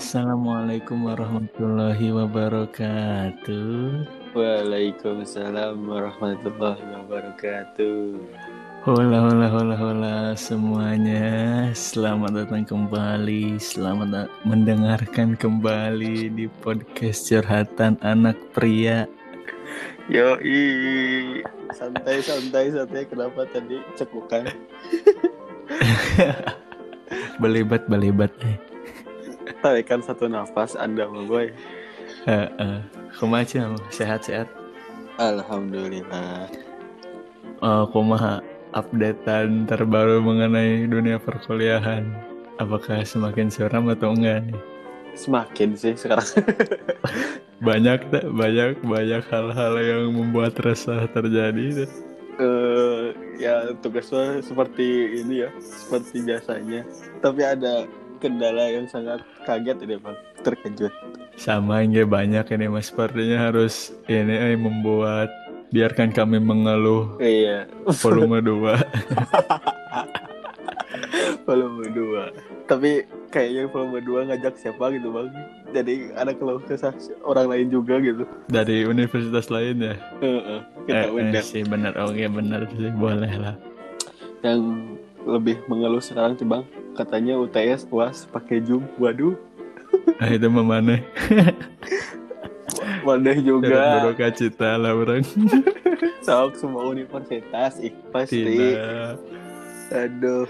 Assalamualaikum warahmatullahi wabarakatuh. Waalaikumsalam warahmatullahi wabarakatuh. Hola hola hola hola semuanya. Selamat datang kembali. Selamat mendengarkan kembali di podcast curhatan anak pria. Yo santai santai santai kenapa tadi cekukan? Belibat belibat eh. Tarikan satu nafas Anda mah boy. Heeh. Kumaha sehat sehat. Alhamdulillah. Oh, kumaha updatean terbaru mengenai dunia perkuliahan. Apakah semakin suram atau enggak nih? Semakin sih sekarang. Banyak tak banyak banyak hal-hal yang membuat resah terjadi. Eh ya tugasnya seperti ini ya, seperti biasanya. Tapi ada kendala yang sangat kaget ini bang, terkejut. Sama enggak banyak ini mas. Sepertinya harus ini eh, membuat biarkan kami mengeluh. Iya, volume 2 volume 2 Tapi kayaknya volume 2 ngajak siapa gitu bang? Jadi ada keluh kesah orang lain juga gitu. Dari universitas lain ya. Heeh, Eh, Kita eh, undang. sih benar. Oke benar sih boleh lah. Yang lebih mengeluh sekarang tuh bang Katanya UTS UAS pakai Zoom. Waduh. Nah itu memana Wadah juga. Beroka cita lah orang. Sok semua universitas ih pasti tidak. Aduh.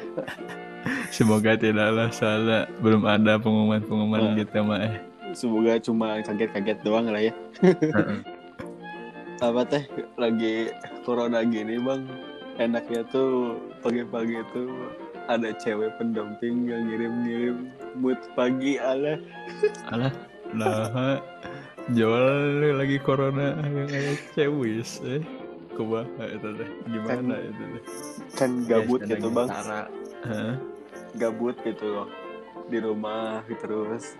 Semoga tidaklah salah. Belum ada pengumuman-pengumuman Nah. gitu mah eh. Semoga cuma kaget-kaget doang lah ya. Apa teh lagi corona gini bang? Enaknya tuh pagi-pagi tuh ada cewek pendamping yang ngirim-ngirim mood pagi ala. Alah nah jual lagi corona. Yang kayak cewis eh. Kumaha itu teh? Gimana Kan- itu teh? kan gabut Biasa gitu bang. Hah? gabut gitu loh. Di rumah terus.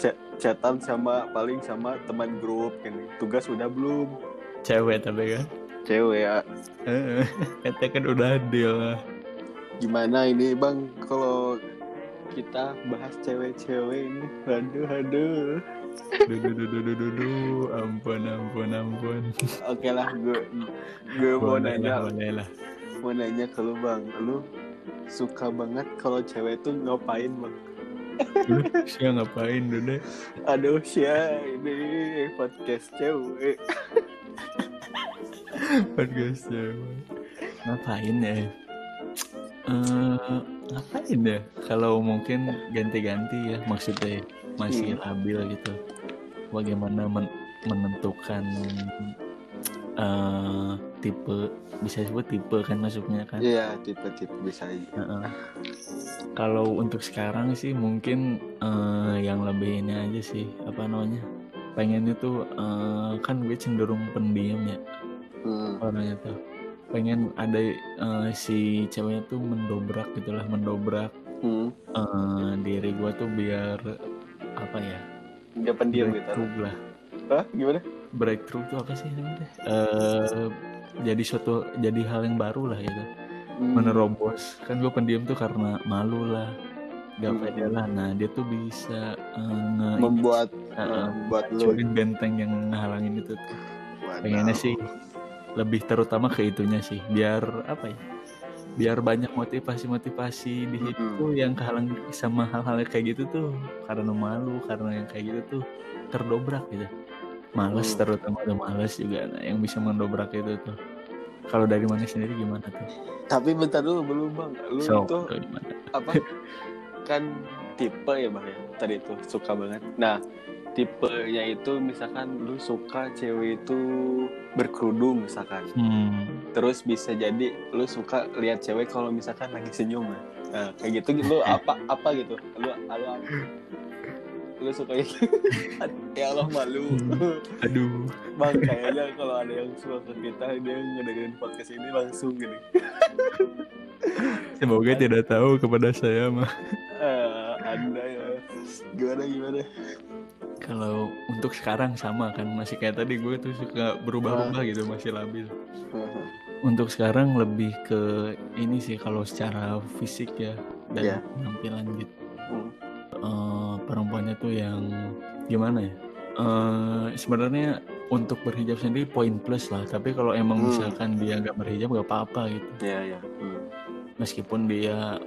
Chat chatan sama paling sama teman grup kan tugas udah belum. Cewek tapi kan? Cewek ya kan udah deal lah gimana ini bang? Kalau kita bahas cewek-cewek ini aduh aduh dudu dudu dudu dudu ampun ampun ampun. Oke lah gue gue mau nanya. boleh lah. Mau nanya ke lu bang. Lu suka banget kalau cewek tuh ngapain bang? Duh, sia ngapain dude aduh sia ini podcast cewek. Podcast cewek. Ngapain ya Eh, ngapain ya kalau mungkin ganti-ganti ya maksudnya masih Hmm. labil gitu bagaimana men- menentukan eh tipe bisa disebut tipe kan masuknya kan iya tipe-tipe bisa aja Heeh. Kalau untuk sekarang sih mungkin eh, yang lebih ini aja sih apa namanya pengennya tuh eh, kan gue cenderung pendiam ya hmm. orangnya tuh pengen ada eh, si ceweknya tuh mendobrak gitulah mendobrak Hmm. eh, diri gue tuh biar apa ya dia pendiam gitu. breakthrough lah. Hah? gimana? Breakthrough tuh apa sih namanya? Eh jadi suatu jadi hal yang baru lah gitu. Hmm. menerobos. Kan gue pendiam tuh karena malu lah. Gak Hmm. pede lah. Nah dia tuh bisa eh, nge membuat Heeh, membuat lu benteng yang ngehalangin itu tuh. Pengennya sih lebih terutama ke itunya sih biar apa ya biar banyak motivasi-motivasi di hidup Mm-mm. tuh yang kehalang sama hal-hal kayak gitu tuh karena malu karena yang kayak gitu tuh terdobrak gitu. Males Hmm. terutama tuh males juga nah, yang bisa mendobrak itu tuh. Kalau dari mana sendiri gimana tuh? Tapi bentar dulu belum bang. Lu so tuh gimana? apa? Kan tipe ya bang ya tadi itu suka banget. Nah tipenya itu misalkan lu suka cewek itu berkerudung misalkan. Hmm. terus bisa jadi lu suka lihat cewek kalau misalkan lagi senyum. Ya. nah kayak gitu lu apa apa gitu? Lu lu apa? lu suka gitu? Ya Allah malu. Aduh. Bang kayaknya kalau ada yang suka ke kita dia ngedengerin podcast ini langsung gini. Semoga tidak tahu kepada saya mah Eh, anda ya. Gimana gimana kalau untuk sekarang sama kan masih kayak tadi gue tuh suka berubah-ubah gitu masih labil untuk sekarang lebih ke ini sih kalau secara fisik ya dan Iya. penampilan gitu Hmm. eh, perempuannya tuh yang gimana ya Eh, sebenarnya untuk berhijab sendiri poin plus lah tapi kalau emang Hmm. misalkan dia nggak berhijab nggak apa-apa gitu Iya iya. Hmm. meskipun dia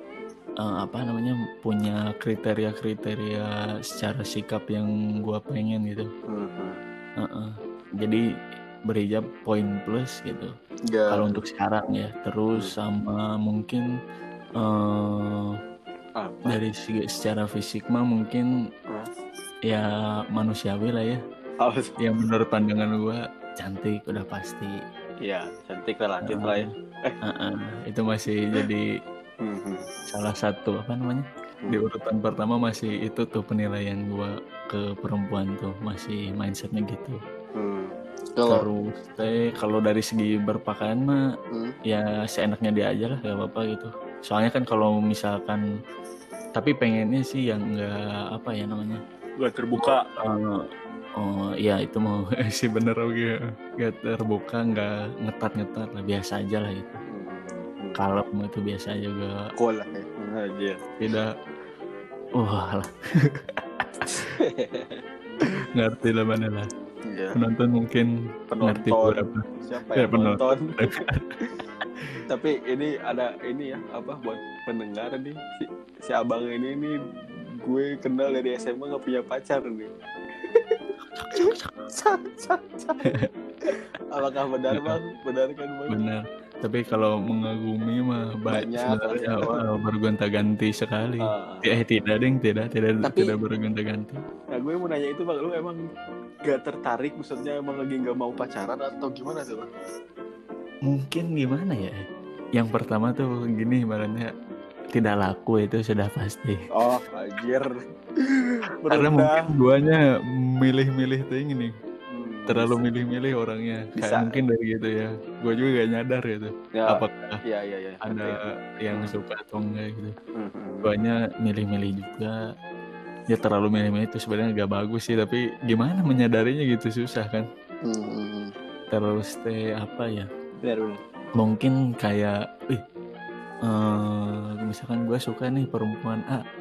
eh, apa namanya punya kriteria-kriteria secara sikap yang gua pengen gitu Hmm. hmm. Heeh. jadi berhijab poin plus gitu Ya. kalau untuk sekarang ya terus sama mungkin eh apa? dari segi secara fisik mah mungkin Hah? ya manusiawi lah ya Apa sih? yang menurut pandangan gua cantik udah pasti Iya, cantik relatif lah ya. Heeh. itu masih jadi Hmm. salah satu apa namanya di urutan pertama masih itu tuh penilaian gua ke perempuan tuh masih mindsetnya gitu Hmm. Terus teh kalau dari segi berpakaian mah hmm. ya seenaknya dia aja lah gak apa-apa gitu soalnya kan kalau misalkan tapi pengennya sih yang enggak apa ya namanya gak terbuka. Eh, oh iya itu mau sih bener oke gak terbuka nggak ngetat-ngetat lah biasa aja lah gitu Mau itu biasa Cool lah ya. Aja. tidak wah lah ngerti lah mana lah Iya. penonton mungkin ngerti Penonton. berapa Siapa Ya, penonton. nonton? Tapi ini ada ini ya apa buat pendengar nih si, si abang ini nih gue kenal dari SMA gak punya pacar nih. Apakah benar bang? Benar kan bang? benar tapi kalau mengagumi mah Banyak, sebenarnya. wah, bergonta-ganti sekali. Ah. eh tidak ding tidak tidak Tapi- tidak bergonta-ganti. Nah gue mau nanya itu bang, lu emang gak tertarik maksudnya emang lagi gak mau pacaran atau gimana tuh bang? mungkin gimana ya? Yang pertama tuh gini ibaratnya tidak laku itu sudah pasti. Oh anjir. karena mungkin duanya milih-milih tuh ini. nih terlalu milih-milih orangnya. Bisa. kayak mungkin dari gitu ya. Gue juga gak nyadar gitu. Ya, apakah ya ya ya ada yang suka atau enggak gitu. Hmm, hmm. duanya milih-milih juga ya terlalu milih-milih itu sebenarnya gak bagus sih tapi gimana menyadarinya gitu susah kan? Hmm, hmm, hmm. terus teh apa ya? Mungkin kayak ih eh, misalkan gue suka nih perempuan A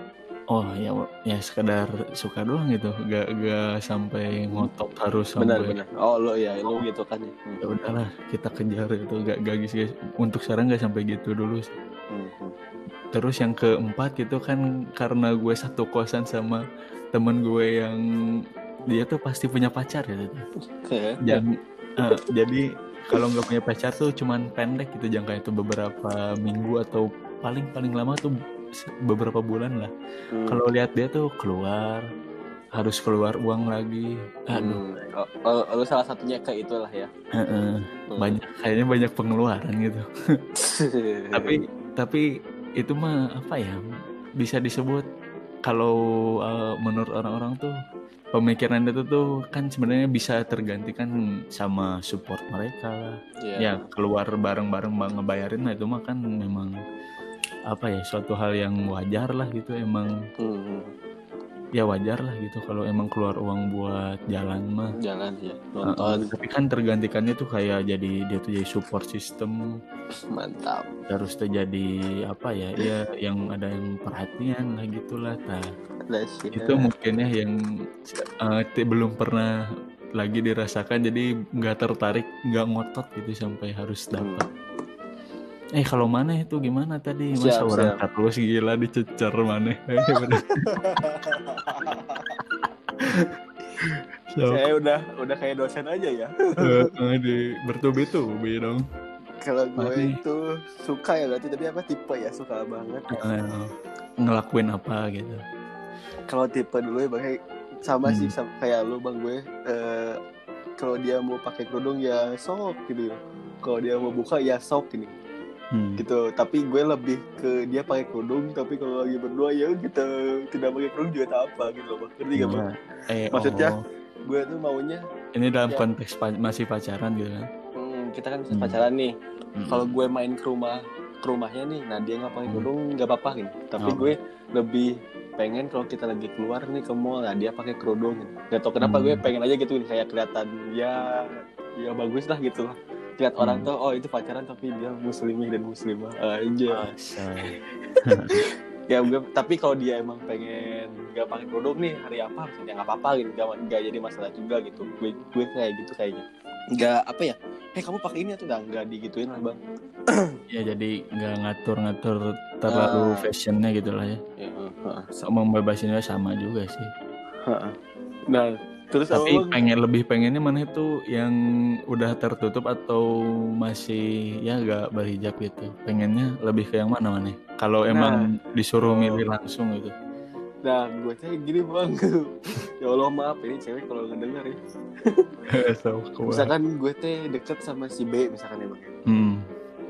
oh ya ya sekedar suka doang gitu gak gak sampai ngotot harus benar sampai benar. Oh lo ya lo gitu kan ya. Hmm, ya udahlah kita kejar itu gak gak guys untuk sekarang gak sampai gitu dulu sih. hmm, terus yang keempat itu kan karena gue satu kosan sama temen gue yang dia tuh pasti punya pacar gitu Oke. dan eh, jadi kalau nggak punya pacar tuh cuman pendek gitu jangka itu beberapa minggu atau paling paling lama tuh beberapa bulan lah. Hmm, kalau lihat dia tuh keluar harus keluar uang lagi. Aduh. Hmm. oh, oh, lo salah satunya ke itulah ya. Hmm. banyak kayaknya banyak pengeluaran gitu. Tapi tapi itu mah apa ya? Bisa disebut kalau eh, menurut orang-orang tuh pemikiran itu tuh kan sebenarnya bisa tergantikan sama support mereka. Lah Iya. ya keluar bareng-bareng ngebayarin nah itu mah kan memang apa ya suatu hal yang wajar lah gitu emang. Hmm, hmm. ya wajar lah gitu kalau emang keluar uang buat jalan mah. Jalan ya. Uh, nonton. tapi kan tergantikannya tuh kayak jadi dia tuh jadi support system. Mantap. Terus terjadi apa ya ya yang ada yang perhatian lah gitulah. Nah Nah, itu mungkin ya yang uh, belum pernah lagi dirasakan jadi nggak tertarik nggak ngotot gitu sampai harus dapat eh kalau mana itu gimana tadi? Masa Siap, orang siap. terus gila dicecer mana. So, saya udah udah kayak dosen aja ya. Eh, eh, di bertubi-tubi dong kalau gue Mati. itu suka ya berarti tapi apa tipe ya? Suka banget. Eh, ngelakuin apa gitu. Kalau tipe dulu ya bang kayak sama Hmm. sih sama kayak lu bang gue. Eh, kalau dia mau pakai kerudung ya sok gitu kalau dia mau buka ya sok ini Hmm. gitu tapi gue lebih ke dia pakai kerudung tapi kalau lagi berdua ya kita tidak pakai kerudung juga tak apa gitu loh bang ngerti gak bang Nah, eh, Maksudnya? oh, gue tuh maunya ini dalam Ya. konteks pa- masih pacaran gitu kan hmm, kita kan bisa Hmm. pacaran nih Hmm. kalau gue main ke rumah ke rumahnya nih nah dia nggak pakai Hmm. kerudung nggak apa-apa gitu tapi Oh. gue lebih pengen kalau kita lagi keluar nih ke mall nah dia pakai kerudung gitu. nggak tau kenapa Hmm. gue pengen aja gitu kayak kelihatan ya ya bagus lah gitu lah lihat Hmm. orang tuh oh itu pacaran tapi dia muslimih dan muslimah. Aja Asal. ya gue tapi kalau dia emang pengen gak pakai kerudung nih hari apa harusnya nggak apa-apa gitu gak, gak jadi masalah juga gitu. Gue gue kayak gitu kayaknya nggak apa ya? Eh kamu pakai ini atau nggak? Nggak digituin lah bang. Ya jadi nggak ngatur-ngatur terlalu Ah. fashionnya gitu lah ya. Ya, heeh. so, membebasinnya sama juga sih. Nah terus tapi abang- pengen lebih pengennya mana itu yang udah tertutup atau masih ya gak berhijab gitu pengennya lebih ke yang mana mana kalau Nah. emang disuruh milih langsung gitu Nah, gue kayak gini bang. ya Allah maaf ini cewek kalau ngedenger ya. so. Misalkan gue teh deket sama si B misalkan ya bang. hmm.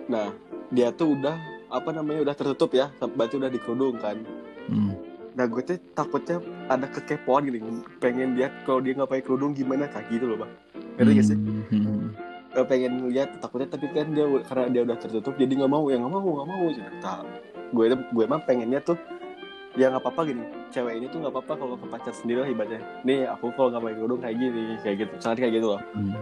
Nah, dia tuh udah apa namanya udah tertutup ya, berarti udah dikerudung kan. Hmm. Nah, gue teh takutnya ada kekepoan gini, pengen lihat kalau dia nggak pakai kerudung gimana kayak gitu loh bang. Ngerti gak sih? Hmm. Eh, pengen lihat takutnya tapi kan dia karena dia udah tertutup jadi nggak mau ya nggak mau nggak mau nah, gue gue emang pengennya tuh ya nggak apa-apa gini cewek ini tuh nggak apa-apa kalau ke pacar sendiri lah ibaratnya nih aku kalau nggak pakai kerudung kayak gini kayak gitu misalnya kayak gitu loh Hmm.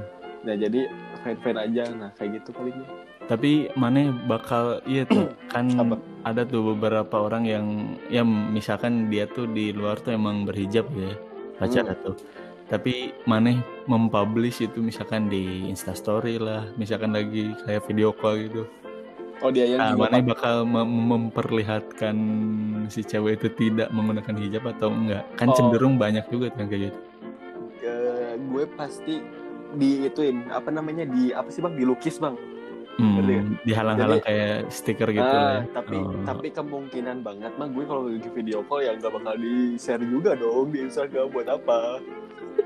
nah jadi fine fine aja nah kayak gitu palingnya Tapi mana bakal iya tuh kan Apa? Ada tuh beberapa orang yang ya misalkan dia tuh di luar tuh emang berhijab ya pacar Hmm. tuh. Tapi mana mempublish itu misalkan di Instastory lah, misalkan lagi kayak video call gitu. oh dia yang Nah, mana bakal mem- memperlihatkan si cewek itu tidak menggunakan hijab atau enggak? Kan Oh. cenderung banyak juga tuh yang kayak gitu. gue pasti di ituin apa namanya di apa sih bang dilukis bang Hmm, dihalang-halang kayak stiker gitu Ah, ya. tapi Oh. tapi kemungkinan banget mah gue kalau lagi video call ya nggak bakal di share juga dong di Instagram buat apa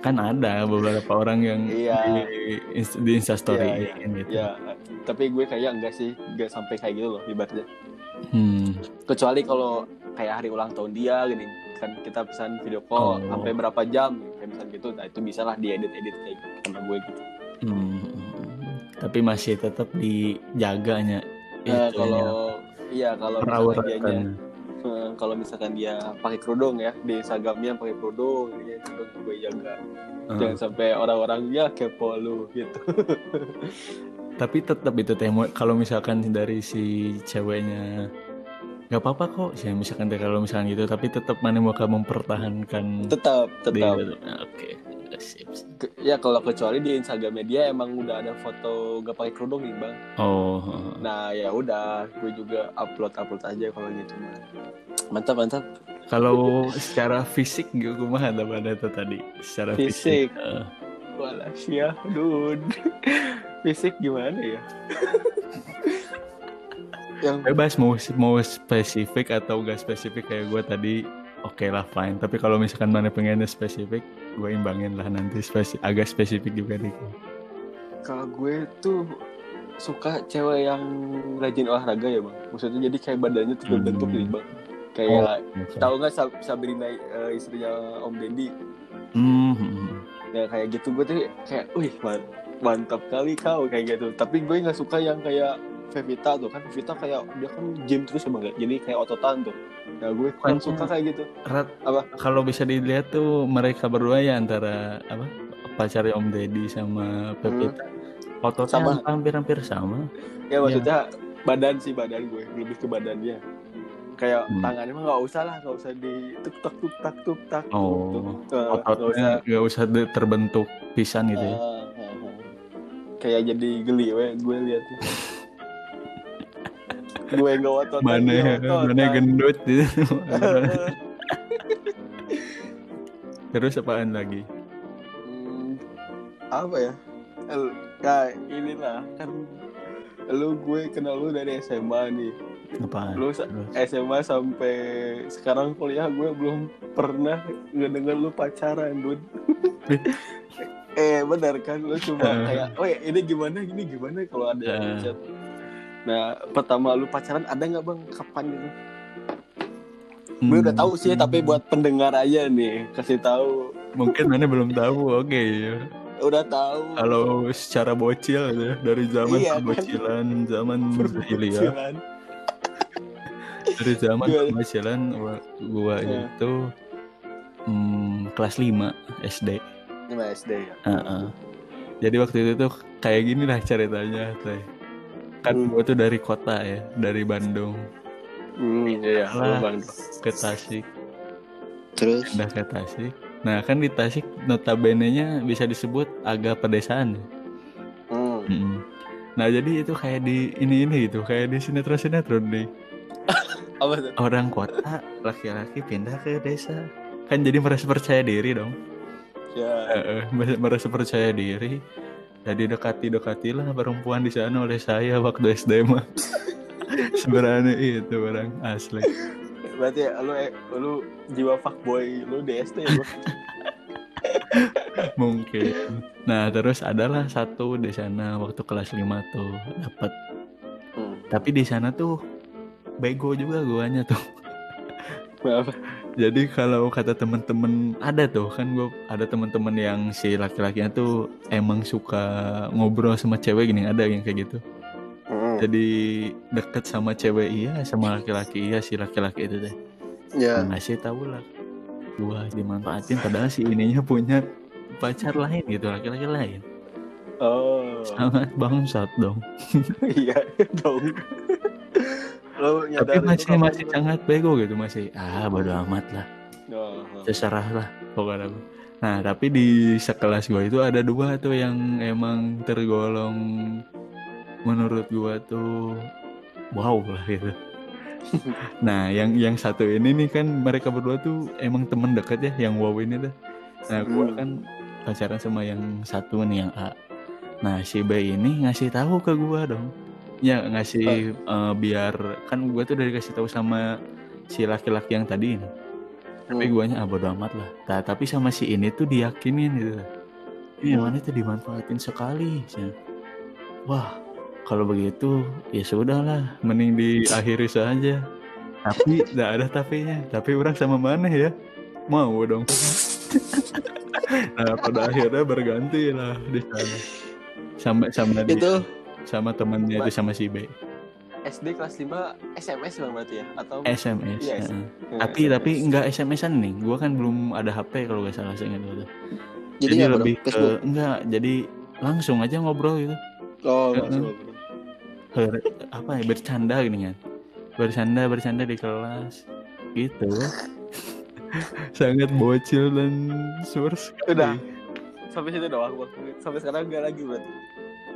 kan ada beberapa orang yang Iya. di, di instastory Iya, gitu. ya tapi gue kayak enggak sih enggak sampai kayak gitu loh ibaratnya Hmm. kecuali kalau kayak hari ulang tahun dia gini kan kita pesan video call Oh. sampai berapa jam kayak misalnya gitu nah itu bisa lah diedit edit kayak sama gue gitu Hmm. Tapi masih tetap dijaganya Nah, itunya, kalau iya kalau perawatannya. eh, kalau misalkan dia pakai kerudung ya di Instagramnya pakai kerudung dia kerudung gue jaga. Hmm. jangan sampai orang-orang ya kepo lu gitu. Tapi tetap itu teh kalau misalkan dari si ceweknya nggak apa-apa kok sih misalkan kalau misalkan gitu tapi tetap mana bakal mempertahankan tetap tetap Nah, oke sip, sip. Ke- ya kalau kecuali di Instagramnya dia emang udah ada foto gak pakai kerudung nih bang. Oh nah ya udah gue juga upload upload aja kalau gitu mah mantap mantap. Kalau secara fisik gue mah ada pada itu tadi? Secara fisik, Fisik. eh, Walah ya dude. Fisik gimana ya? Yang bebas mau mau spesifik atau gak spesifik kayak gue tadi oke lah fine. Tapi kalau misalkan mana pengennya spesifik gue imbangin lah nanti spesi agak spesifik juga dikit. Kalau gue tuh suka cewek yang rajin olahraga ya bang. Maksudnya jadi kayak badannya tuh terbentuk Hmm. nih bang. Kayak Oke. tahu nggak Sab- Sabrina eh, istrinya Om Dendi? Hmm, hmm, hmm. ya kayak gitu. Gue tuh kayak wih man- mantap kali kau kayak gitu. Tapi gue nggak suka yang kayak Vevita tuh kan Vevita kayak dia kan gym terus ya bang ya? jadi kayak ototan tuh nah gue Kan- suka kayak gitu Rat, Apa? kalau bisa dilihat tuh mereka berdua ya antara apa pacarnya Om Deddy sama Pepita ototnya Sama. hampir-hampir sama ya maksudnya badan sih badan gue lebih ke badannya kayak Hmm. tangannya mah nggak usah lah nggak usah di tuk tak tuk tak tuk tak Oh, nggak usah ototnya nggak usah de- terbentuk pisan gitu ya Ah, ah, ah. kayak jadi geli we gue liatnya gue nggak otot mana mana gendut gitu terus apaan lagi? Hmm, apa ya? El- ya inilah kan lu gue kenal lu dari SMA nih. Apaan? Lu sa- Terus. SMA sampai sekarang kuliah gue belum pernah ngedenger lu pacaran Dun eh benar kan? Lu cuma Eh. kayak oh ya ini gimana? Ini gimana? Kalau ada yang Eh. Nah pertama lu pacaran ada nggak bang kapan gitu gue udah tahu sih tapi buat pendengar aja nih kasih tahu mungkin mana belum tahu oke ya. udah tahu kalau secara bocil ya, dari zaman Iya, kan? kebocilan zaman jahiliyah Perbucilan. dari zaman kebocilan gua, gua Iya. itu hmm, kelas 5 SD Ini SD ya Heeh. jadi waktu itu tuh kayak gini lah ceritanya teh kan Hmm. gua tuh dari kota ya dari Bandung Hmm, iya, Alah. lu bang. ke Tasik Terus? pindah ke Tasik nah kan di Tasik notabene-nya bisa disebut agak pedesaan ya. Hmm. Mm-mm. nah jadi itu kayak di ini ini gitu kayak di sinetron sinetron deh Apa tuh? orang kota laki-laki pindah ke desa kan jadi merasa percaya diri dong Ya. Heeh, mer- merasa percaya diri jadi dekati dekatilah perempuan di sana oleh saya waktu SD mah sebenarnya itu orang asli Berarti lu eh, lu jiwa fuckboy lu di SD lu. mungkin nah terus adalah satu di sana waktu kelas 5 tuh dapat Hmm. tapi di sana tuh bego juga guanya tuh? Jadi kalau kata temen-temen ada tuh kan gue ada temen-temen yang si laki-lakinya tuh emang suka ngobrol sama cewek gini ada yang kayak gitu Hmm. jadi deket sama cewek iya sama laki-laki iya si laki-laki itu teh Ya. ngasih tahu lah gua dimanfaatin padahal si ininya punya pacar lain gitu laki-laki lain Oh. sangat bangsat dong Iya dong. Tapi masih masih lu? sangat bego gitu masih ah bodo amat lah Oh, oh. terserah lah pokoknya nah tapi di sekelas gua itu ada dua tuh yang emang tergolong menurut gua tuh wow lah gitu nah yang yang satu ini nih kan mereka berdua tuh emang temen deket ya yang wow ini tuh nah gua Hmm. kan pacaran sama yang satu nih yang A nah si B ini ngasih tahu ke gua dong ya ngasih eh, biar kan gua tuh udah dikasih tahu sama si laki-laki yang tadi ini. Tapi Hmm. guanya ah bodo amat lah. Nah, tapi sama si ini tuh diyakinin gitu. Ini Hmm. mana tuh dimanfaatin sekali Cina. wah kalau begitu ya sudahlah mending diakhiri saja. Tapi tidak ada tapinya tapi orang sama mana ya? Mau dong. Nah pada akhirnya berganti lah di sana. Sama sama Itu sama temannya itu sama si B. SD kelas 5 SMS bang berarti ya? Atau SMS Iya, heeh. Eh, tapi SMS. tapi nggak SMS-an nih. Gua kan belum ada HP kalau nggak salah seingat gua tuh. Jadi, jadi lebih ke Facebook? enggak jadi langsung aja ngobrol gitu. Oh langsung apa ya bercanda gini kan. Bercanda bercanda di kelas. Gitu. Sangat bocil dan sur sekali. Udah. sampai situ doang Bang. sampai sekarang enggak lagi berarti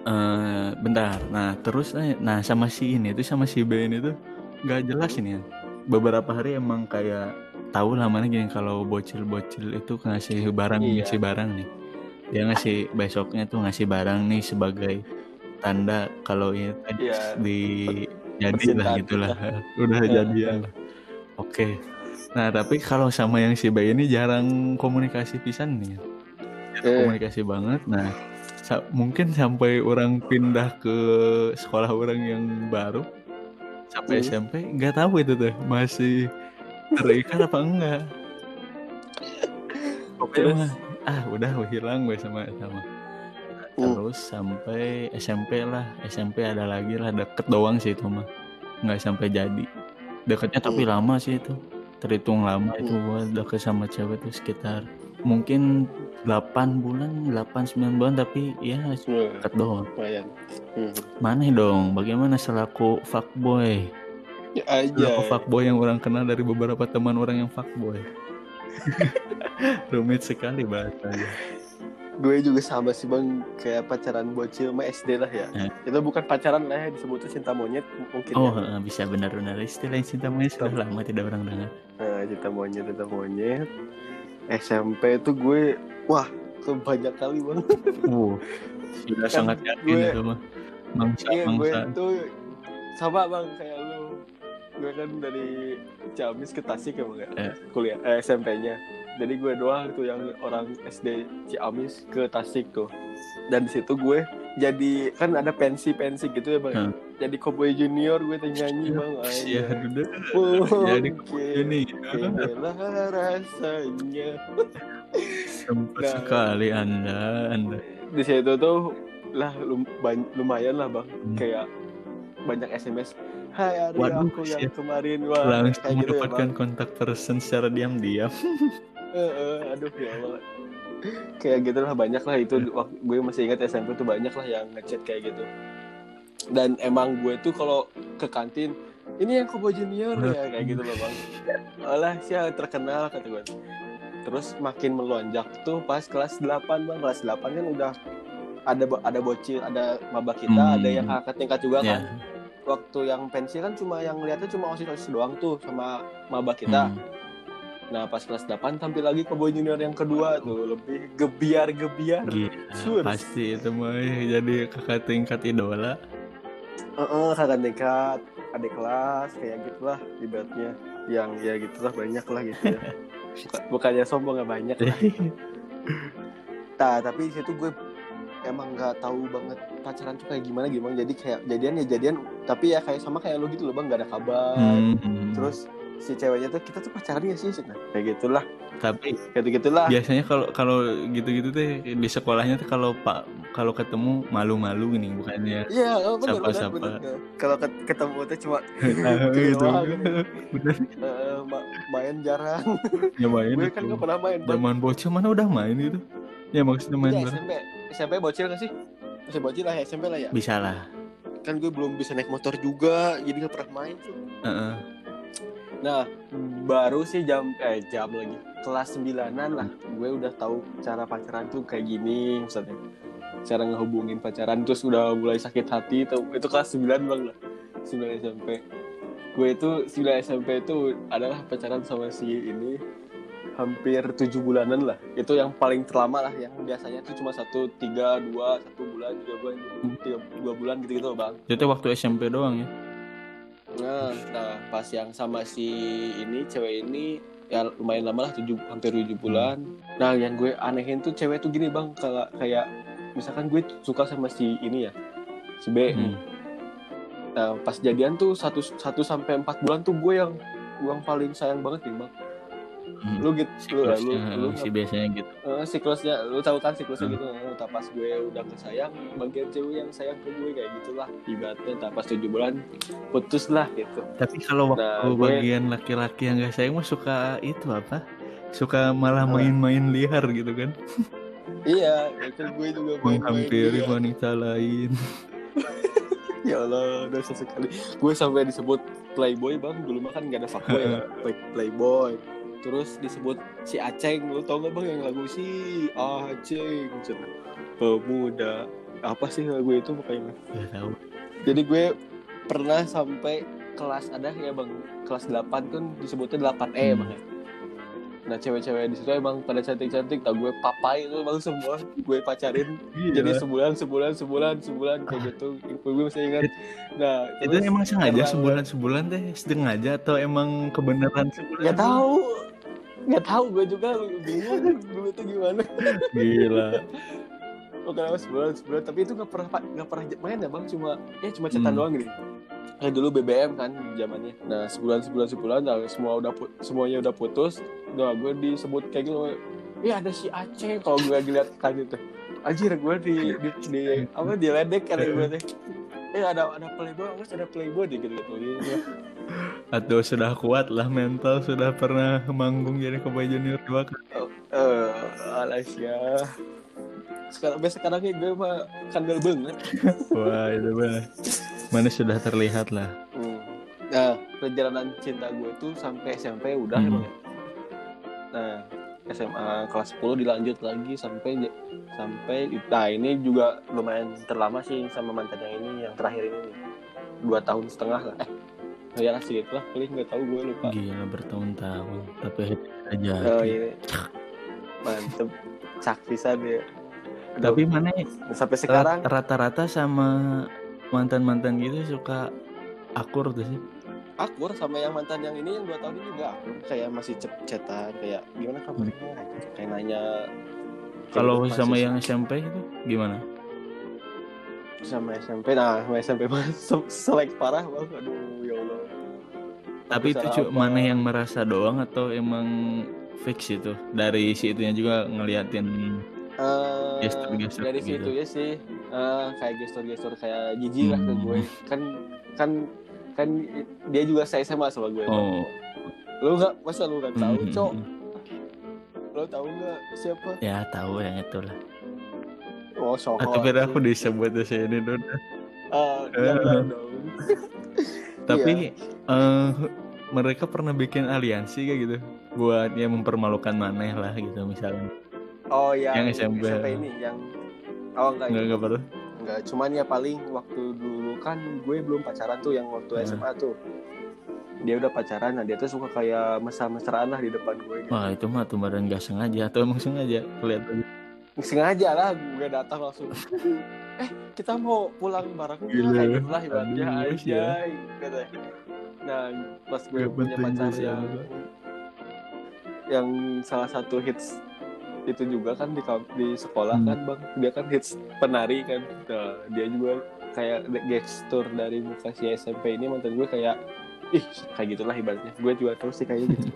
Eh, bentar. Nah terus eh, nah sama si ini tuh sama si B ini tuh nggak jelas ini kan beberapa hari emang kayak tahu lah mana gini kalau bocil-bocil itu ngasih barang Iya. ngasih barang nih. Dia ngasih besoknya tuh ngasih barang nih sebagai tanda kalau ini tadi Iya. di jadi lah gitulah. Udah Iya. jadian lah. Oke. Nah tapi kalau sama yang si B ini jarang komunikasi pisan nih jarang Eh. komunikasi banget. Nah sa- mungkin sampai orang pindah ke sekolah orang yang baru? Sampai Hmm. SMP nggak tahu itu tuh masih terikat apa enggak? Mah ah udah hilang gue sama sama. Hmm. terus sampai SMP lah SMP ada lagi lah deket doang sih itu mah. Nggak sampai jadi. Deketnya tapi Hmm. lama sih itu terhitung lama itu gua deket sama cewek tuh sekitar mungkin 8 bulan 8-9 bulan tapi ya Wah, deket doang. Hmm. mana dong? Bagaimana selaku fuckboy? Ya selaku aja fuckboy yang orang kenal dari beberapa teman orang yang fuckboy. Rumit sekali bahasanya. Gue juga sama sih bang. Kayak pacaran bocil mah SD lah ya. Eh. itu bukan pacaran lah ya disebutnya cinta monyet mungkin oh ya. bisa benar-benar istilah cinta monyet sudah lama tidak orang dengar. Nah, cinta monyet cinta monyet SMP itu gue wah itu banyak kali bang uh sudah sangat yakin gue- itu mah. Mangsa iya gue mangsa. tuh sama bang kayak lu. Gue kan dari Ciamis ke Tasik ya bang ya? Eh. kuliah eh, SMP-nya jadi gue doang tuh yang orang SD Ciamis ke Tasik tuh. Dan di situ gue jadi kan ada pensi pensi gitu ya bang? Hmm. Jadi cowboy junior gue tuh nyanyi bang. Iya, duduk. Oh, Jadi ini inilah rasanya. Sempat Nah. sekali anda, anda. di situ tuh lah lumayan lah bang. Hmm. kayak banyak SMS Hai Ari Waduh, aku yang shit. kemarin. Wah langsung gitu ya mendapatkan bang. kontak person secara diam-diam. Eh, eh, aduh ya Allah. Kayak gitu lah banyak lah. Itu waktu gue masih ingat SMP tuh banyak lah yang ngechat kayak gitu dan emang gue tuh kalau ke kantin ini yang Kobo Junior ya kayak gitu loh bang Alah sih terkenal kata gue terus makin melonjak tuh pas kelas 8 bang kelas 8 kan udah ada ada bocil ada maba kita Hmm. ada yang kakak tingkat juga Ya. kan waktu yang pensi kan cuma yang lihatnya cuma osis osis doang tuh sama maba kita Hmm. nah pas kelas 8 tampil lagi Kobo Junior yang kedua tuh lebih gebiar gebiar Sur. pasti itu mah jadi kakak tingkat idola. Heeh, kakak tingkat adik kelas kayak gitulah ibaratnya. Yang ya gitulah banyak lah gitu ya. Buka- bukannya sombong nggak banyak lah. Nah tapi di situ gue emang nggak tahu banget pacaran tuh kayak gimana gimana. Jadi kayak jadian ya jadian tapi ya kayak sama kayak lo gitu loh bang. Nggak ada kabar. Hmm. terus si ceweknya tuh kita tuh pacaran ya sih? Nah, kayak gitulah Tapi kayak gitulah biasanya kalau kalau gitu-gitu teh di sekolahnya tuh kalau pak kalau ketemu malu-malu gini bukannya iya oh, bener, bener. kalau ket- ketemu tuh cuma gitu. Bener eh, ma- main jarang nyobain gue kan nggak pernah main Zaman bocil mana udah main gitu. Ya maksudnya main bareng. SMP SMP bocil gak sih masih bocil lah ya SMP lah ya Bisa lah. kan gue belum bisa naik motor juga jadi nggak pernah main tuh Heeh. nah baru sih jam eh jam lagi kelas sembilanan lah. Gue udah tahu cara pacaran tuh kayak gini misalnya cara ngehubungin pacaran terus udah mulai sakit hati tuh. Itu kelas 9 bang lah. 9 SMP gue itu 9 SMP itu adalah pacaran sama si ini hampir tujuh bulanan lah. Itu yang paling terlama lah yang biasanya tuh cuma satu tiga dua satu bulan tiga bulan tiga dua bulan gitu gitu bang. Itu waktu SMP doang ya. Nah, nah pas yang sama si ini cewek ini ya lumayan lama lah tujuh hampir tujuh bulan. Nah yang gue anehin tuh cewek tuh gini bang kalau kayak misalkan gue suka sama si ini ya si B. Hmm. Nah pas jadian tuh satu satu sampai empat bulan tuh gue yang gue yang paling sayang banget nih bang. Hmm. Lu gitu, lu, lu, Siklusnya lu, si biasanya gitu. eh, siklusnya, lu tahu kan siklusnya Hmm. gitu. Nah, tak pas gue udah kesayang, bagian cewek yang sayang ke gue kayak gitulah. Ibaratnya tak pas tujuh bulan putus lah gitu. Tapi kalau waktu Nah, gue- bagian laki-laki yang gak sayang mah suka itu apa? Suka malah main-main liar gitu kan. Iya, itu gue juga Menghampiri wanita lain. Ya Allah, dosa sekali. Gue sampai disebut playboy bang. Dulu mah kan gak ada fuckboy ya. Play- Playboy. Terus disebut si Aceng. Lu tau gak bang yang lagu si Aceng? Pemuda. Apa sih lagu itu pokoknya? Gak tahu. Jadi gue pernah sampai kelas ada ya bang. Kelas 8 kan disebutnya 8E Hmm. bang ya. Nah cewek-cewek di situ emang pada cantik-cantik. Tau gue papai itu bang semua. Gue pacarin Iya. jadi sebulan sebulan sebulan sebulan kayak gitu gue masih ingat nah itu terus emang sengaja sebulan sebulan teh sengaja atau emang kebenaran sebulan? nggak tahu nggak tahu gue juga bingung. Dulu tuh gimana? Gila. pokoknya sebulan sebulan tapi itu nggak pernah nggak pernah main ya bang? Cuma ya cuma cetan Hmm. doang gini Kayak dulu BBM kan zamannya. Nah sebulan sebulan sebulan nah, semua udah semuanya udah putus. Nah gue disebut kayak gitu Iya ada si Aceh. Kalau gue lihat kan itu anjir gue di, di, di apa di ledek kan gue teh eh ada ada playboy awas ada playboy di gitu gitu Atau sudah kuat lah mental sudah pernah manggung jadi Cowboy Junior dua kali. eh alas ya sekarang sampai sekarang ini gue mah kandel banget Wah itu mah mana sudah terlihat lah. Hmm. Nah, perjalanan cinta gue tuh sampai SMP udah Hmm. emang ya. Nah, SMA kelas 10 dilanjut lagi sampai sampai nah ini juga lumayan terlama sih sama mantan yang ini yang terakhir ini dua tahun setengah lah eh ya lah sih lah paling nggak tahu gue lupa. Gila bertahun-tahun. Tapi aja. oh ini mantep. Cak bisa dia Tapi mana sampai sekarang. Rata-rata sama mantan-mantan gitu suka akur tuh sih. akur sama yang mantan yang ini yang dua tahun ini juga akur. Kayak masih cetan kayak gimana kabarnya kayak nanya. Kalau kayak sama masih- yang SMP itu gimana? sama SMP nah sama SMP mah se- selek parah bang aduh ya Allah Tapi itu Salah cu- apa? mana yang merasa doang atau emang fix itu dari si itunya juga ngeliatin Eh, Gestur-gestur dari gitu. situ ya sih eh, kayak gestur-gestur kayak jijik lah ke Hmm. gue kan kan kan dia juga saya SMA sama gue oh lu nggak masa lu nggak tahu hmm, cok hmm, lu tahu nggak siapa ya tahu yang itu lah. oh sok Atau kira aku disebut di sini dulu. ah jangan dong Tapi Iya. Eh mereka pernah bikin aliansi kayak gitu buat ya mempermalukan maneh lah gitu misalnya oh yang, Yang SMP. ini yang oh enggak nggak ini. nggak perlu enggak cuman ya paling waktu dulu kan gue belum pacaran tuh yang waktu Hmm. SMA tuh dia udah pacaran nah dia tuh suka kayak mesra-mesraan lah di depan gue gitu. wah itu mah tuh badan nggak sengaja atau emang sengaja kelihatan sengaja lah gue datang langsung eh kita mau pulang bareng nggak?" Gila. kayak gitu lah ibaratnya aja nah pas gue Gak punya pacar yang apa. yang salah satu hits itu juga kan di di sekolah Hmm. kan bang. Dia kan hits penari kan. Nah, dia juga kayak gestur dari muka si SMP ini. Mantan gue kayak ih kayak gitulah ibaratnya. Gue juga terus sih kayak gitu.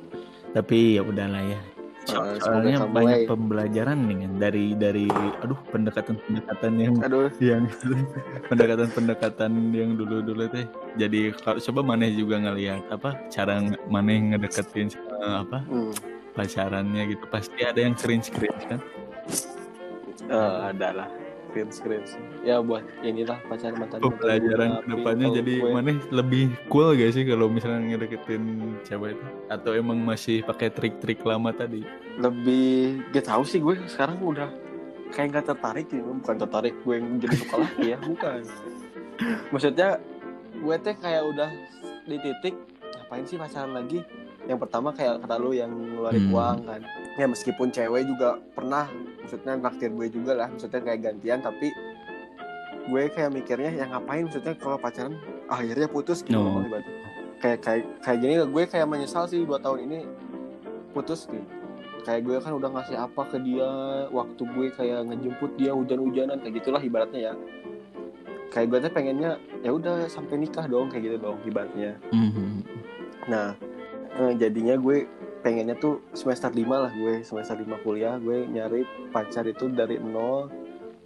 Tapi ya udahlah ya Semoga soalnya banyak eh. pembelajaran nih kan dari dari aduh pendekatan pendekatan yang aduh. yang pendekatan pendekatan yang dulu dulu teh jadi kalau coba maneh juga ngelihat apa cara maneh ngedeketin sama apa hmm. pacarannya gitu. Pasti ada yang cringe cringe kan? Eh, ada lah screen screen ya buat inilah pacar mantan pembelajaran Tapi ke depannya jadi gue- maneh lebih cool gak sih kalau misalnya ngedeketin cewek itu? Atau emang masih pakai trik-trik lama tadi? Lebih gak tahu sih gue. Sekarang udah kayak nggak tertarik gitu bukan tertarik gue yang jadi suka lagi ya bukan. Maksudnya gue teh kayak udah di titik ngapain sih pacaran lagi yang pertama kayak kata lu yang ngeluarin Hmm. uang kan ya meskipun cewek juga pernah maksudnya naktir gue juga lah maksudnya kayak gantian tapi gue kayak mikirnya yang ngapain maksudnya kalau pacaran akhirnya putus gitu No. kayak kayak kayak gini gue kayak menyesal sih dua tahun ini putus gitu kayak gue kan udah ngasih apa ke dia waktu gue kayak ngejemput dia hujan-hujanan kayak gitulah ibaratnya ya kayak gue tuh pengennya ya udah sampai nikah dong kayak gitu dong ibaratnya Mhm. nah eh, jadinya gue pengennya tuh semester 5 lah gue semester 5 kuliah gue nyari pacar itu dari nol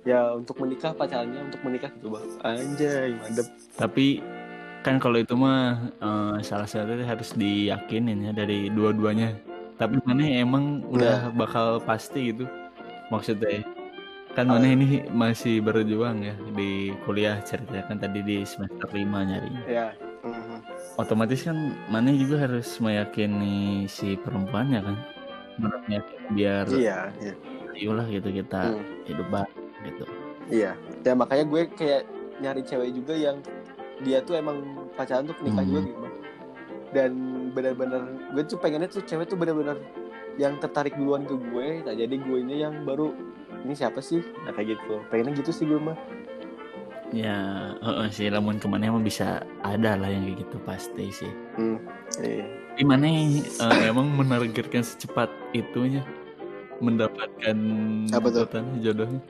ya untuk menikah pacarnya untuk menikah gitu bang anjay mantep Tapi kan kalau itu mah eh, salah satunya harus diyakinin ya dari dua-duanya. Tapi mana emang udah bakal pasti gitu maksudnya. Kan mana Ah. ini masih berjuang ya di kuliah ceritakan tadi di semester 5 nyarinya. ya Mhm. Otomatis kan mana juga harus meyakini si perempuannya kan. Menurut meyakin biar iya iya ayolah gitu kita Hmm. hidup bareng gitu. Iya, ya makanya gue kayak nyari cewek juga yang dia tuh emang pacaran tuh nikah Hmm. juga gitu. Dan benar-benar gue tuh pengennya tuh cewek tuh benar-benar yang tertarik duluan ke gue. Nah, jadi gue ini yang baru ini siapa sih? Nah kayak gitu. Pengennya gitu sih gue mah. Ya, heeh sih lamun ke mana emang bisa ada lah yang kayak gitu pasti sih. Hmm. Iya. Di mana eh, emang menargetkan secepat itunya mendapatkan Apa tuh? jodohnya.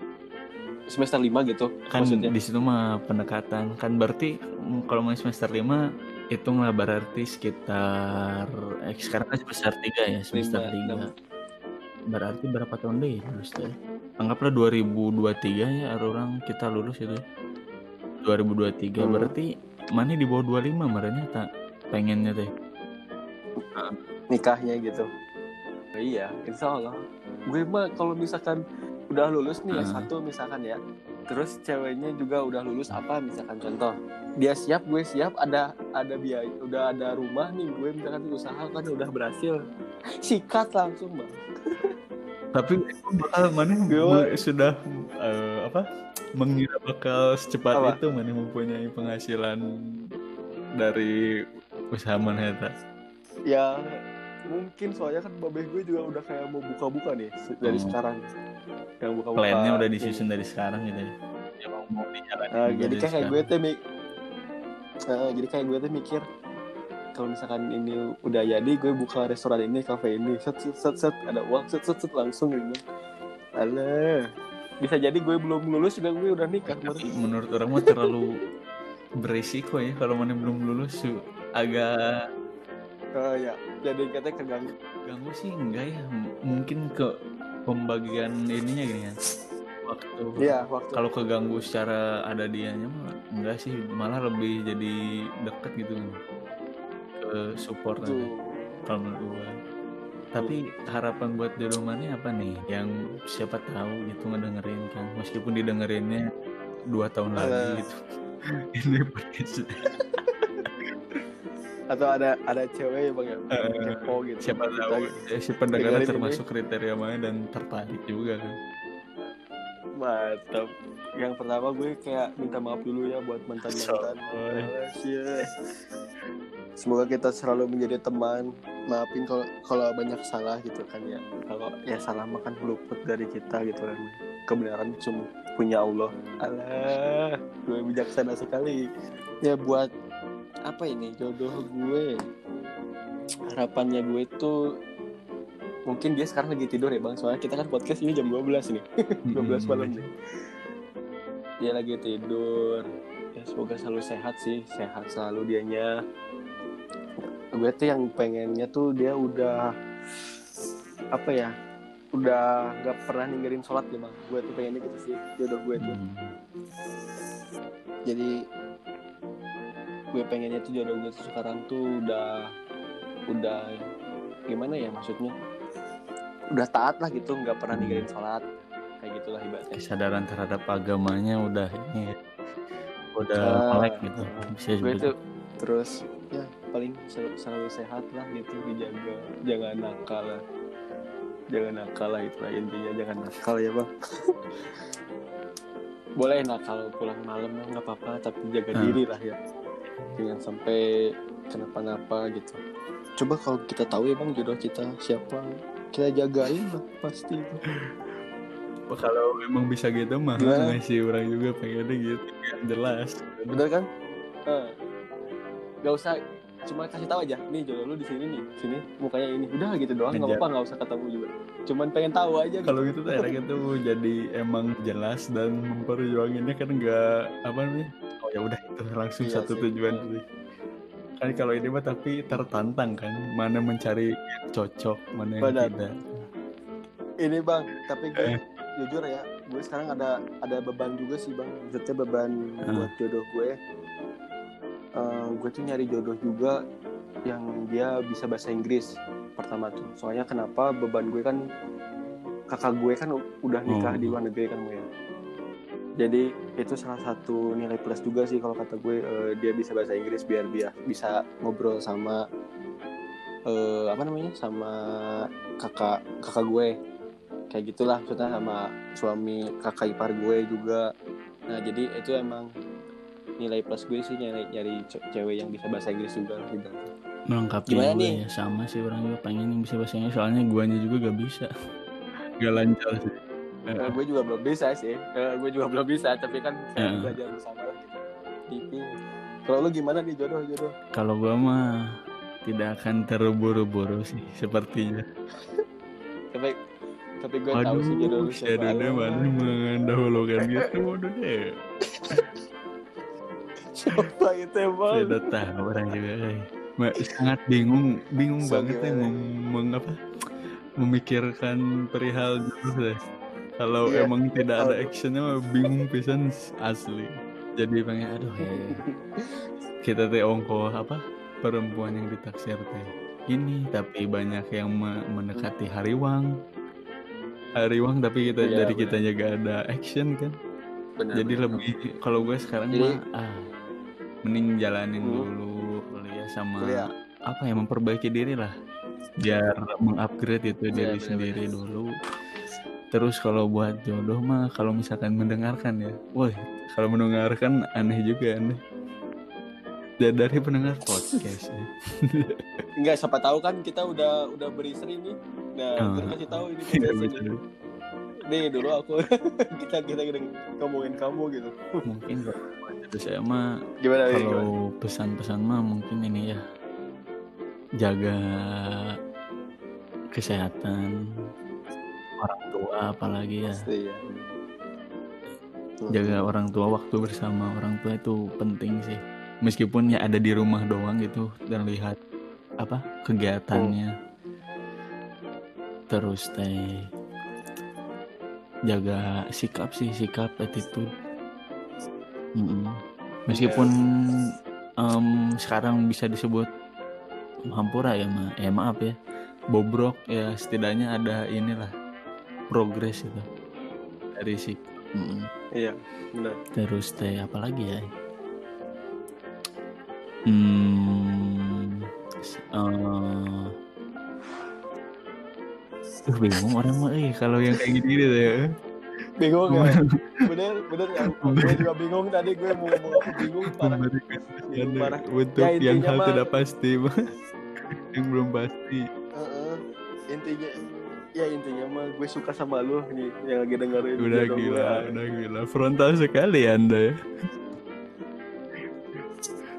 Semester 5 gitu Kan maksudnya. di situ mah pendekatan. Kan berarti mm, kalau mau semester 5 hitunglah berarti sekitar eh, sekarang kan semester 3 ya, semester Lima, 3. Berarti berapa tahun deh lulus teh? Anggaplah 2023 ya orang kita lulus itu. 2023 Hmm. berarti mana di bawah 25 marahnya tak pengennya teh. nikahnya gitu. Iya, insya Allah. Gue mah kalau misalkan udah lulus nih Hmm. satu misalkan ya, terus ceweknya juga udah lulus apa misalkan contoh, dia siap, gue siap, ada ada biaya, udah ada rumah nih, gue misalkan usaha kan udah berhasil, sikat langsung bang. Tapi bakal mana me- sudah eh, apa mengira bakal secepat Apa? itu mana mempunyai penghasilan dari usaha mana eta. Ya mungkin soalnya kan babeh gue juga udah kayak mau buka-buka nih dari Oh. sekarang, yang buka-buka. Plannya udah disusun dari sekarang gitu ya. Emang mau dijalanin Nah, jadi kayak sekarang. gue tuh mik- Nah, jadi kayak gue tuh mikir kalau misalkan ini udah jadi gue buka restoran ini kafe ini set set set, set ada uang set set set langsung gitu Alah bisa jadi gue belum lulus juga gue udah nikah. Tapi menurut orang mah terlalu berisiko ya kalau mana belum lulus su- agak Oh ya jadi katanya keganggu. Ganggu sih enggak ya. M- mungkin ke pembagian ininya gini ya. Waktu Iya waktu. kalau keganggu secara ada dianya mah enggak sih. Malah lebih jadi deket gitu. Ke support kalau menurut gua tapi harapan buat di rumahnya apa nih? Yang siapa tahu gitu ngedengerin kan meskipun didengerinnya dua tahun Eh. lagi gitu. Ini podcast. Atau ada ada cewek bang yang Eh, kepo gitu. siapa tahu gitu. ya, si pendengar termasuk kriteria mana dan tertarik juga kan. Mantap. Yang pertama gue kayak minta maaf dulu ya buat mantan mantan Soy. semoga kita selalu menjadi teman maafin kalau kalau banyak salah gitu kan ya. Kalau ya salah makan luput dari kita gitu kan. Kebenaran cuma punya Allah. Alah. Gue bijaksana sekali. Ya buat apa ini jodoh gue? Harapannya gue tuh mungkin dia sekarang lagi tidur ya bang. Soalnya kita kan podcast ini jam 12 nih. 12 malam nih. Dia lagi tidur. Ya semoga selalu sehat sih. Sehat selalu dianya gue tuh yang pengennya tuh dia udah apa ya udah nggak pernah ninggalin sholat ya bang gue tuh pengennya gitu sih jodoh gue tuh. Hmm. jadi gue pengennya tuh jodoh gue tuh sekarang tuh udah udah gimana ya maksudnya? Udah taat lah gitu nggak pernah ninggalin sholat. Kayak gitulah ibaratnya. Kesadaran terhadap agamanya udah ini ya, udah Ah, melek gitu bisa gue tuh terus ya paling sel- selalu sehat lah gitu. Dijaga jangan nakal lah. Jangan nakal lah itu lah intinya jangan nakal ya bang. Boleh nakal pulang malam lah nggak apa-apa tapi jaga Ah. diri lah ya. Jangan sampai kenapa-napa gitu. Coba kalau kita tahu ya bang jodoh kita siapa kita jagain lah pasti. Itu kalau memang bisa gitu mah Gimana? ngasih orang juga pengennya gitu jelas. Bener kan? Eh, nggak usah cuma kasih tahu aja nih jodoh lu di sini nih sini mukanya ini udah gitu doang nggak apa-apa nggak usah ketemu juga cuman pengen tahu aja gitu. kalau gitu tuh enaknya tuh jadi emang jelas dan memperjuanginnya kan enggak apa namanya oh ya udah itu langsung Iya satu sih. tujuan sih kan kalau ini mah tapi tertantang kan mana mencari yang cocok mana yang Benar. tidak ini bang tapi gue Eh. jujur ya gue sekarang ada ada beban juga sih bang maksudnya beban Hmm. buat jodoh gue Eh, gue tuh nyari jodoh juga yang dia bisa bahasa Inggris pertama tuh. Soalnya kenapa? Beban gue kan kakak gue kan udah nikah Oh. di luar negeri kan gue ya. Jadi itu salah satu nilai plus juga sih kalau kata gue eh, dia bisa bahasa Inggris biar dia bisa ngobrol sama eh, apa namanya? Sama kakak kakak gue kayak gitulah maksudnya sama suami kakak ipar gue juga. Nah jadi itu emang nilai plus gue sih nyari nyari ce- cewek yang bisa bahasa Inggris juga lah gitu. melengkapi Gimana gue nih? ya sama sih orang juga pengen yang bisa bahasa Inggris soalnya guanya juga gak bisa gak lancar sih Eh, gue juga belum bisa sih Eh, gue juga belum bisa tapi kan Eh. belajar bersama lah gitu Gitu. kalau lu gimana nih jodoh jodoh kalau gua mah tidak akan terburu-buru sih sepertinya tapi tapi gue tahu sih jodoh Aduh, lu si siapa Alah. mana mendahulukan gitu, waduh deh. Siapa itu emang Saya udah tahu orang juga, eh. Sangat bingung, bingung So, banget ya mem, meng- apa, memikirkan perihal jodoh deh. Kalau Iya. emang tidak ada actionnya bingung pisan asli. Jadi pengen aduh ya. Kita teh ongko apa perempuan yang ditaksir teh ini tapi banyak yang me- mendekati hariwang hariwang tapi kita Iya, dari kitanya gak ada action kan Benar, jadi benar. lebih kalau gue sekarang Jadi- mah ah mending jalanin Hmm. dulu kuliah sama Kuliah. apa ya memperbaiki diri lah biar mengupgrade itu Iya, diri sendiri dulu terus kalau buat jodoh mah kalau misalkan mendengarkan ya woi kalau mendengarkan aneh juga aneh Da- dari pendengar podcast ya. Enggak, siapa tahu kan kita udah udah beristri nih. Nah, Ah. kita kasih tahu ini Iya, podcast ini. Nih dulu aku kita kita ngomongin kamu gitu. mungkin jodoh saya mah gimana? kalau pesan-pesan mah mungkin ini ya. Jaga kesehatan orang tua apalagi ya. Pasti ya. jaga orang tua waktu bersama orang tua itu penting sih. Meskipun ya ada di rumah doang gitu dan lihat apa kegiatannya. Terus teh jaga sikap sih sikap attitude Mm-mm. meskipun em, sekarang bisa disebut hampura ya ma eh maaf ya bobrok ya setidaknya ada inilah progres itu dari sikap Mm-mm. Iya, benar. Terus teh apa lagi ya? Hmm, Eh, Duh bingung orang mah eh kalau yang kayak gini gitu ya. Bingung ya bener bener ya gue juga bingung tadi gue mau ngomong apa bingung parah Bingung kesaksian parah. untuk Ya, yang hal mah- tidak pasti, yang belum pasti. Heeh. intinya ya intinya mah gue suka sama lu nih yang lagi dengerin Udah gila, gue. udah gila. Frontal sekali Anda ya.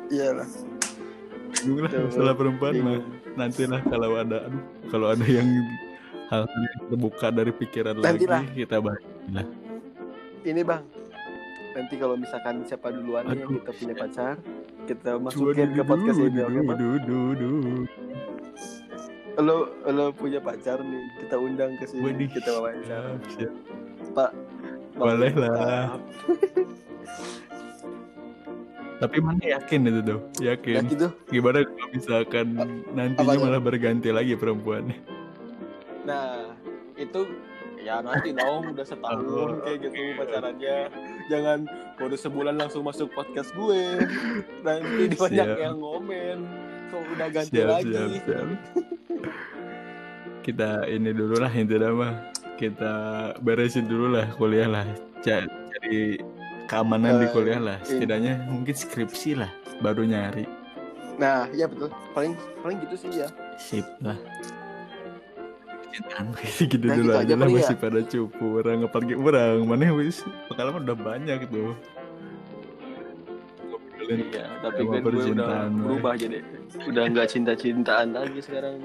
iya lah Bingung lah Tuh, masalah perempuan mah. Nantilah kalau ada aduh, kalau ada yang hal terbuka dari pikiran Nantilah. lagi kita bahas lah. ini bang nanti kalau misalkan siapa duluan nih yang Aduh. kita punya pacar kita masukin ke podcast ini oke bang dulu, dulu. lo lo punya pacar nih kita undang ke sini Waduh, kita wawancara siap. pak Bang Boleh lah. Tapi mana yakin itu tuh? ya Yakin. gitu Gimana kalau misalkan nantinya apanya? malah berganti lagi perempuannya? nah itu ya nanti dong udah setahun kayak gitu pacarannya jangan baru sebulan langsung masuk podcast gue nanti banyak Siap. yang ngomen kok udah ganti Siap, lagi siap, siap. Kita ini dulu lah intinya mah. Kita beresin dulu lah kuliah lah. Cari keamanan di Eh, kuliah lah. ini. Setidaknya mungkin skripsi lah. Baru nyari. nah ya betul paling paling gitu sih ya Sip lah. Percintaan kayak gitu Nah, dulu gitu aja lah ya. masih pada cupu orang apalagi orang mana wis? Pengalaman udah banyak tuh iya tapi kan gue udah berubah jadi udah nggak cinta-cintaan lagi sekarang.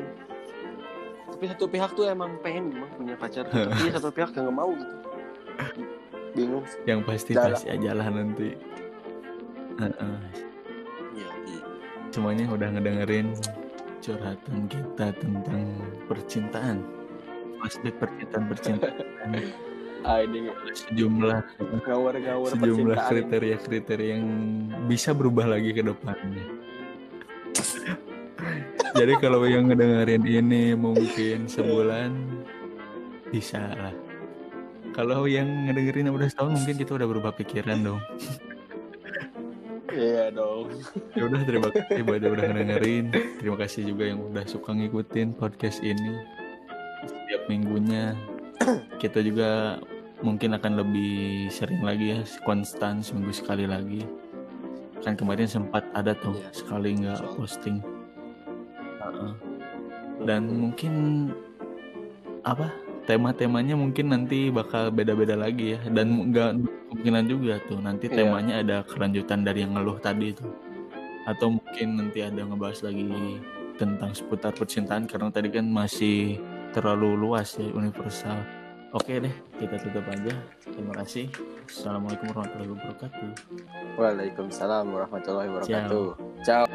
Tapi satu pihak tuh emang pengen emang punya pacar. Tapi satu pihak nggak mau gitu. Bingung. Yang pasti pasti aja lah nanti. Heeh. Iya, iya. semuanya udah ngedengerin curhatan kita tentang percintaan pasti percintaan percintaan ah ini sejumlah ngawur-ngawur sejumlah kriteria-kriteria yang bisa berubah lagi ke depannya. Jadi kalau yang ngedengerin ini mungkin sebulan bisa lah. Kalau yang ngedengerin udah setahun mungkin kita udah berubah pikiran dong. iya dong Ya udah terima kasih buat yang udah ngedengerin. Terima kasih juga yang udah suka ngikutin podcast ini setiap minggunya. Kita juga mungkin akan lebih sering lagi ya, konstan seminggu sekali lagi. Kan kemarin sempat ada tuh Iya. sekali nggak posting. Heeh. Dan mungkin apa tema-temanya mungkin nanti bakal beda-beda lagi ya dan nggak kemungkinan juga tuh nanti Iya. temanya ada kelanjutan dari yang ngeluh tadi tuh atau mungkin nanti ada ngebahas lagi tentang seputar percintaan karena tadi kan masih terlalu luas ya universal. Oke deh kita tutup aja. Terima kasih. Assalamualaikum warahmatullahi wabarakatuh. Waalaikumsalam warahmatullahi wabarakatuh. Ciao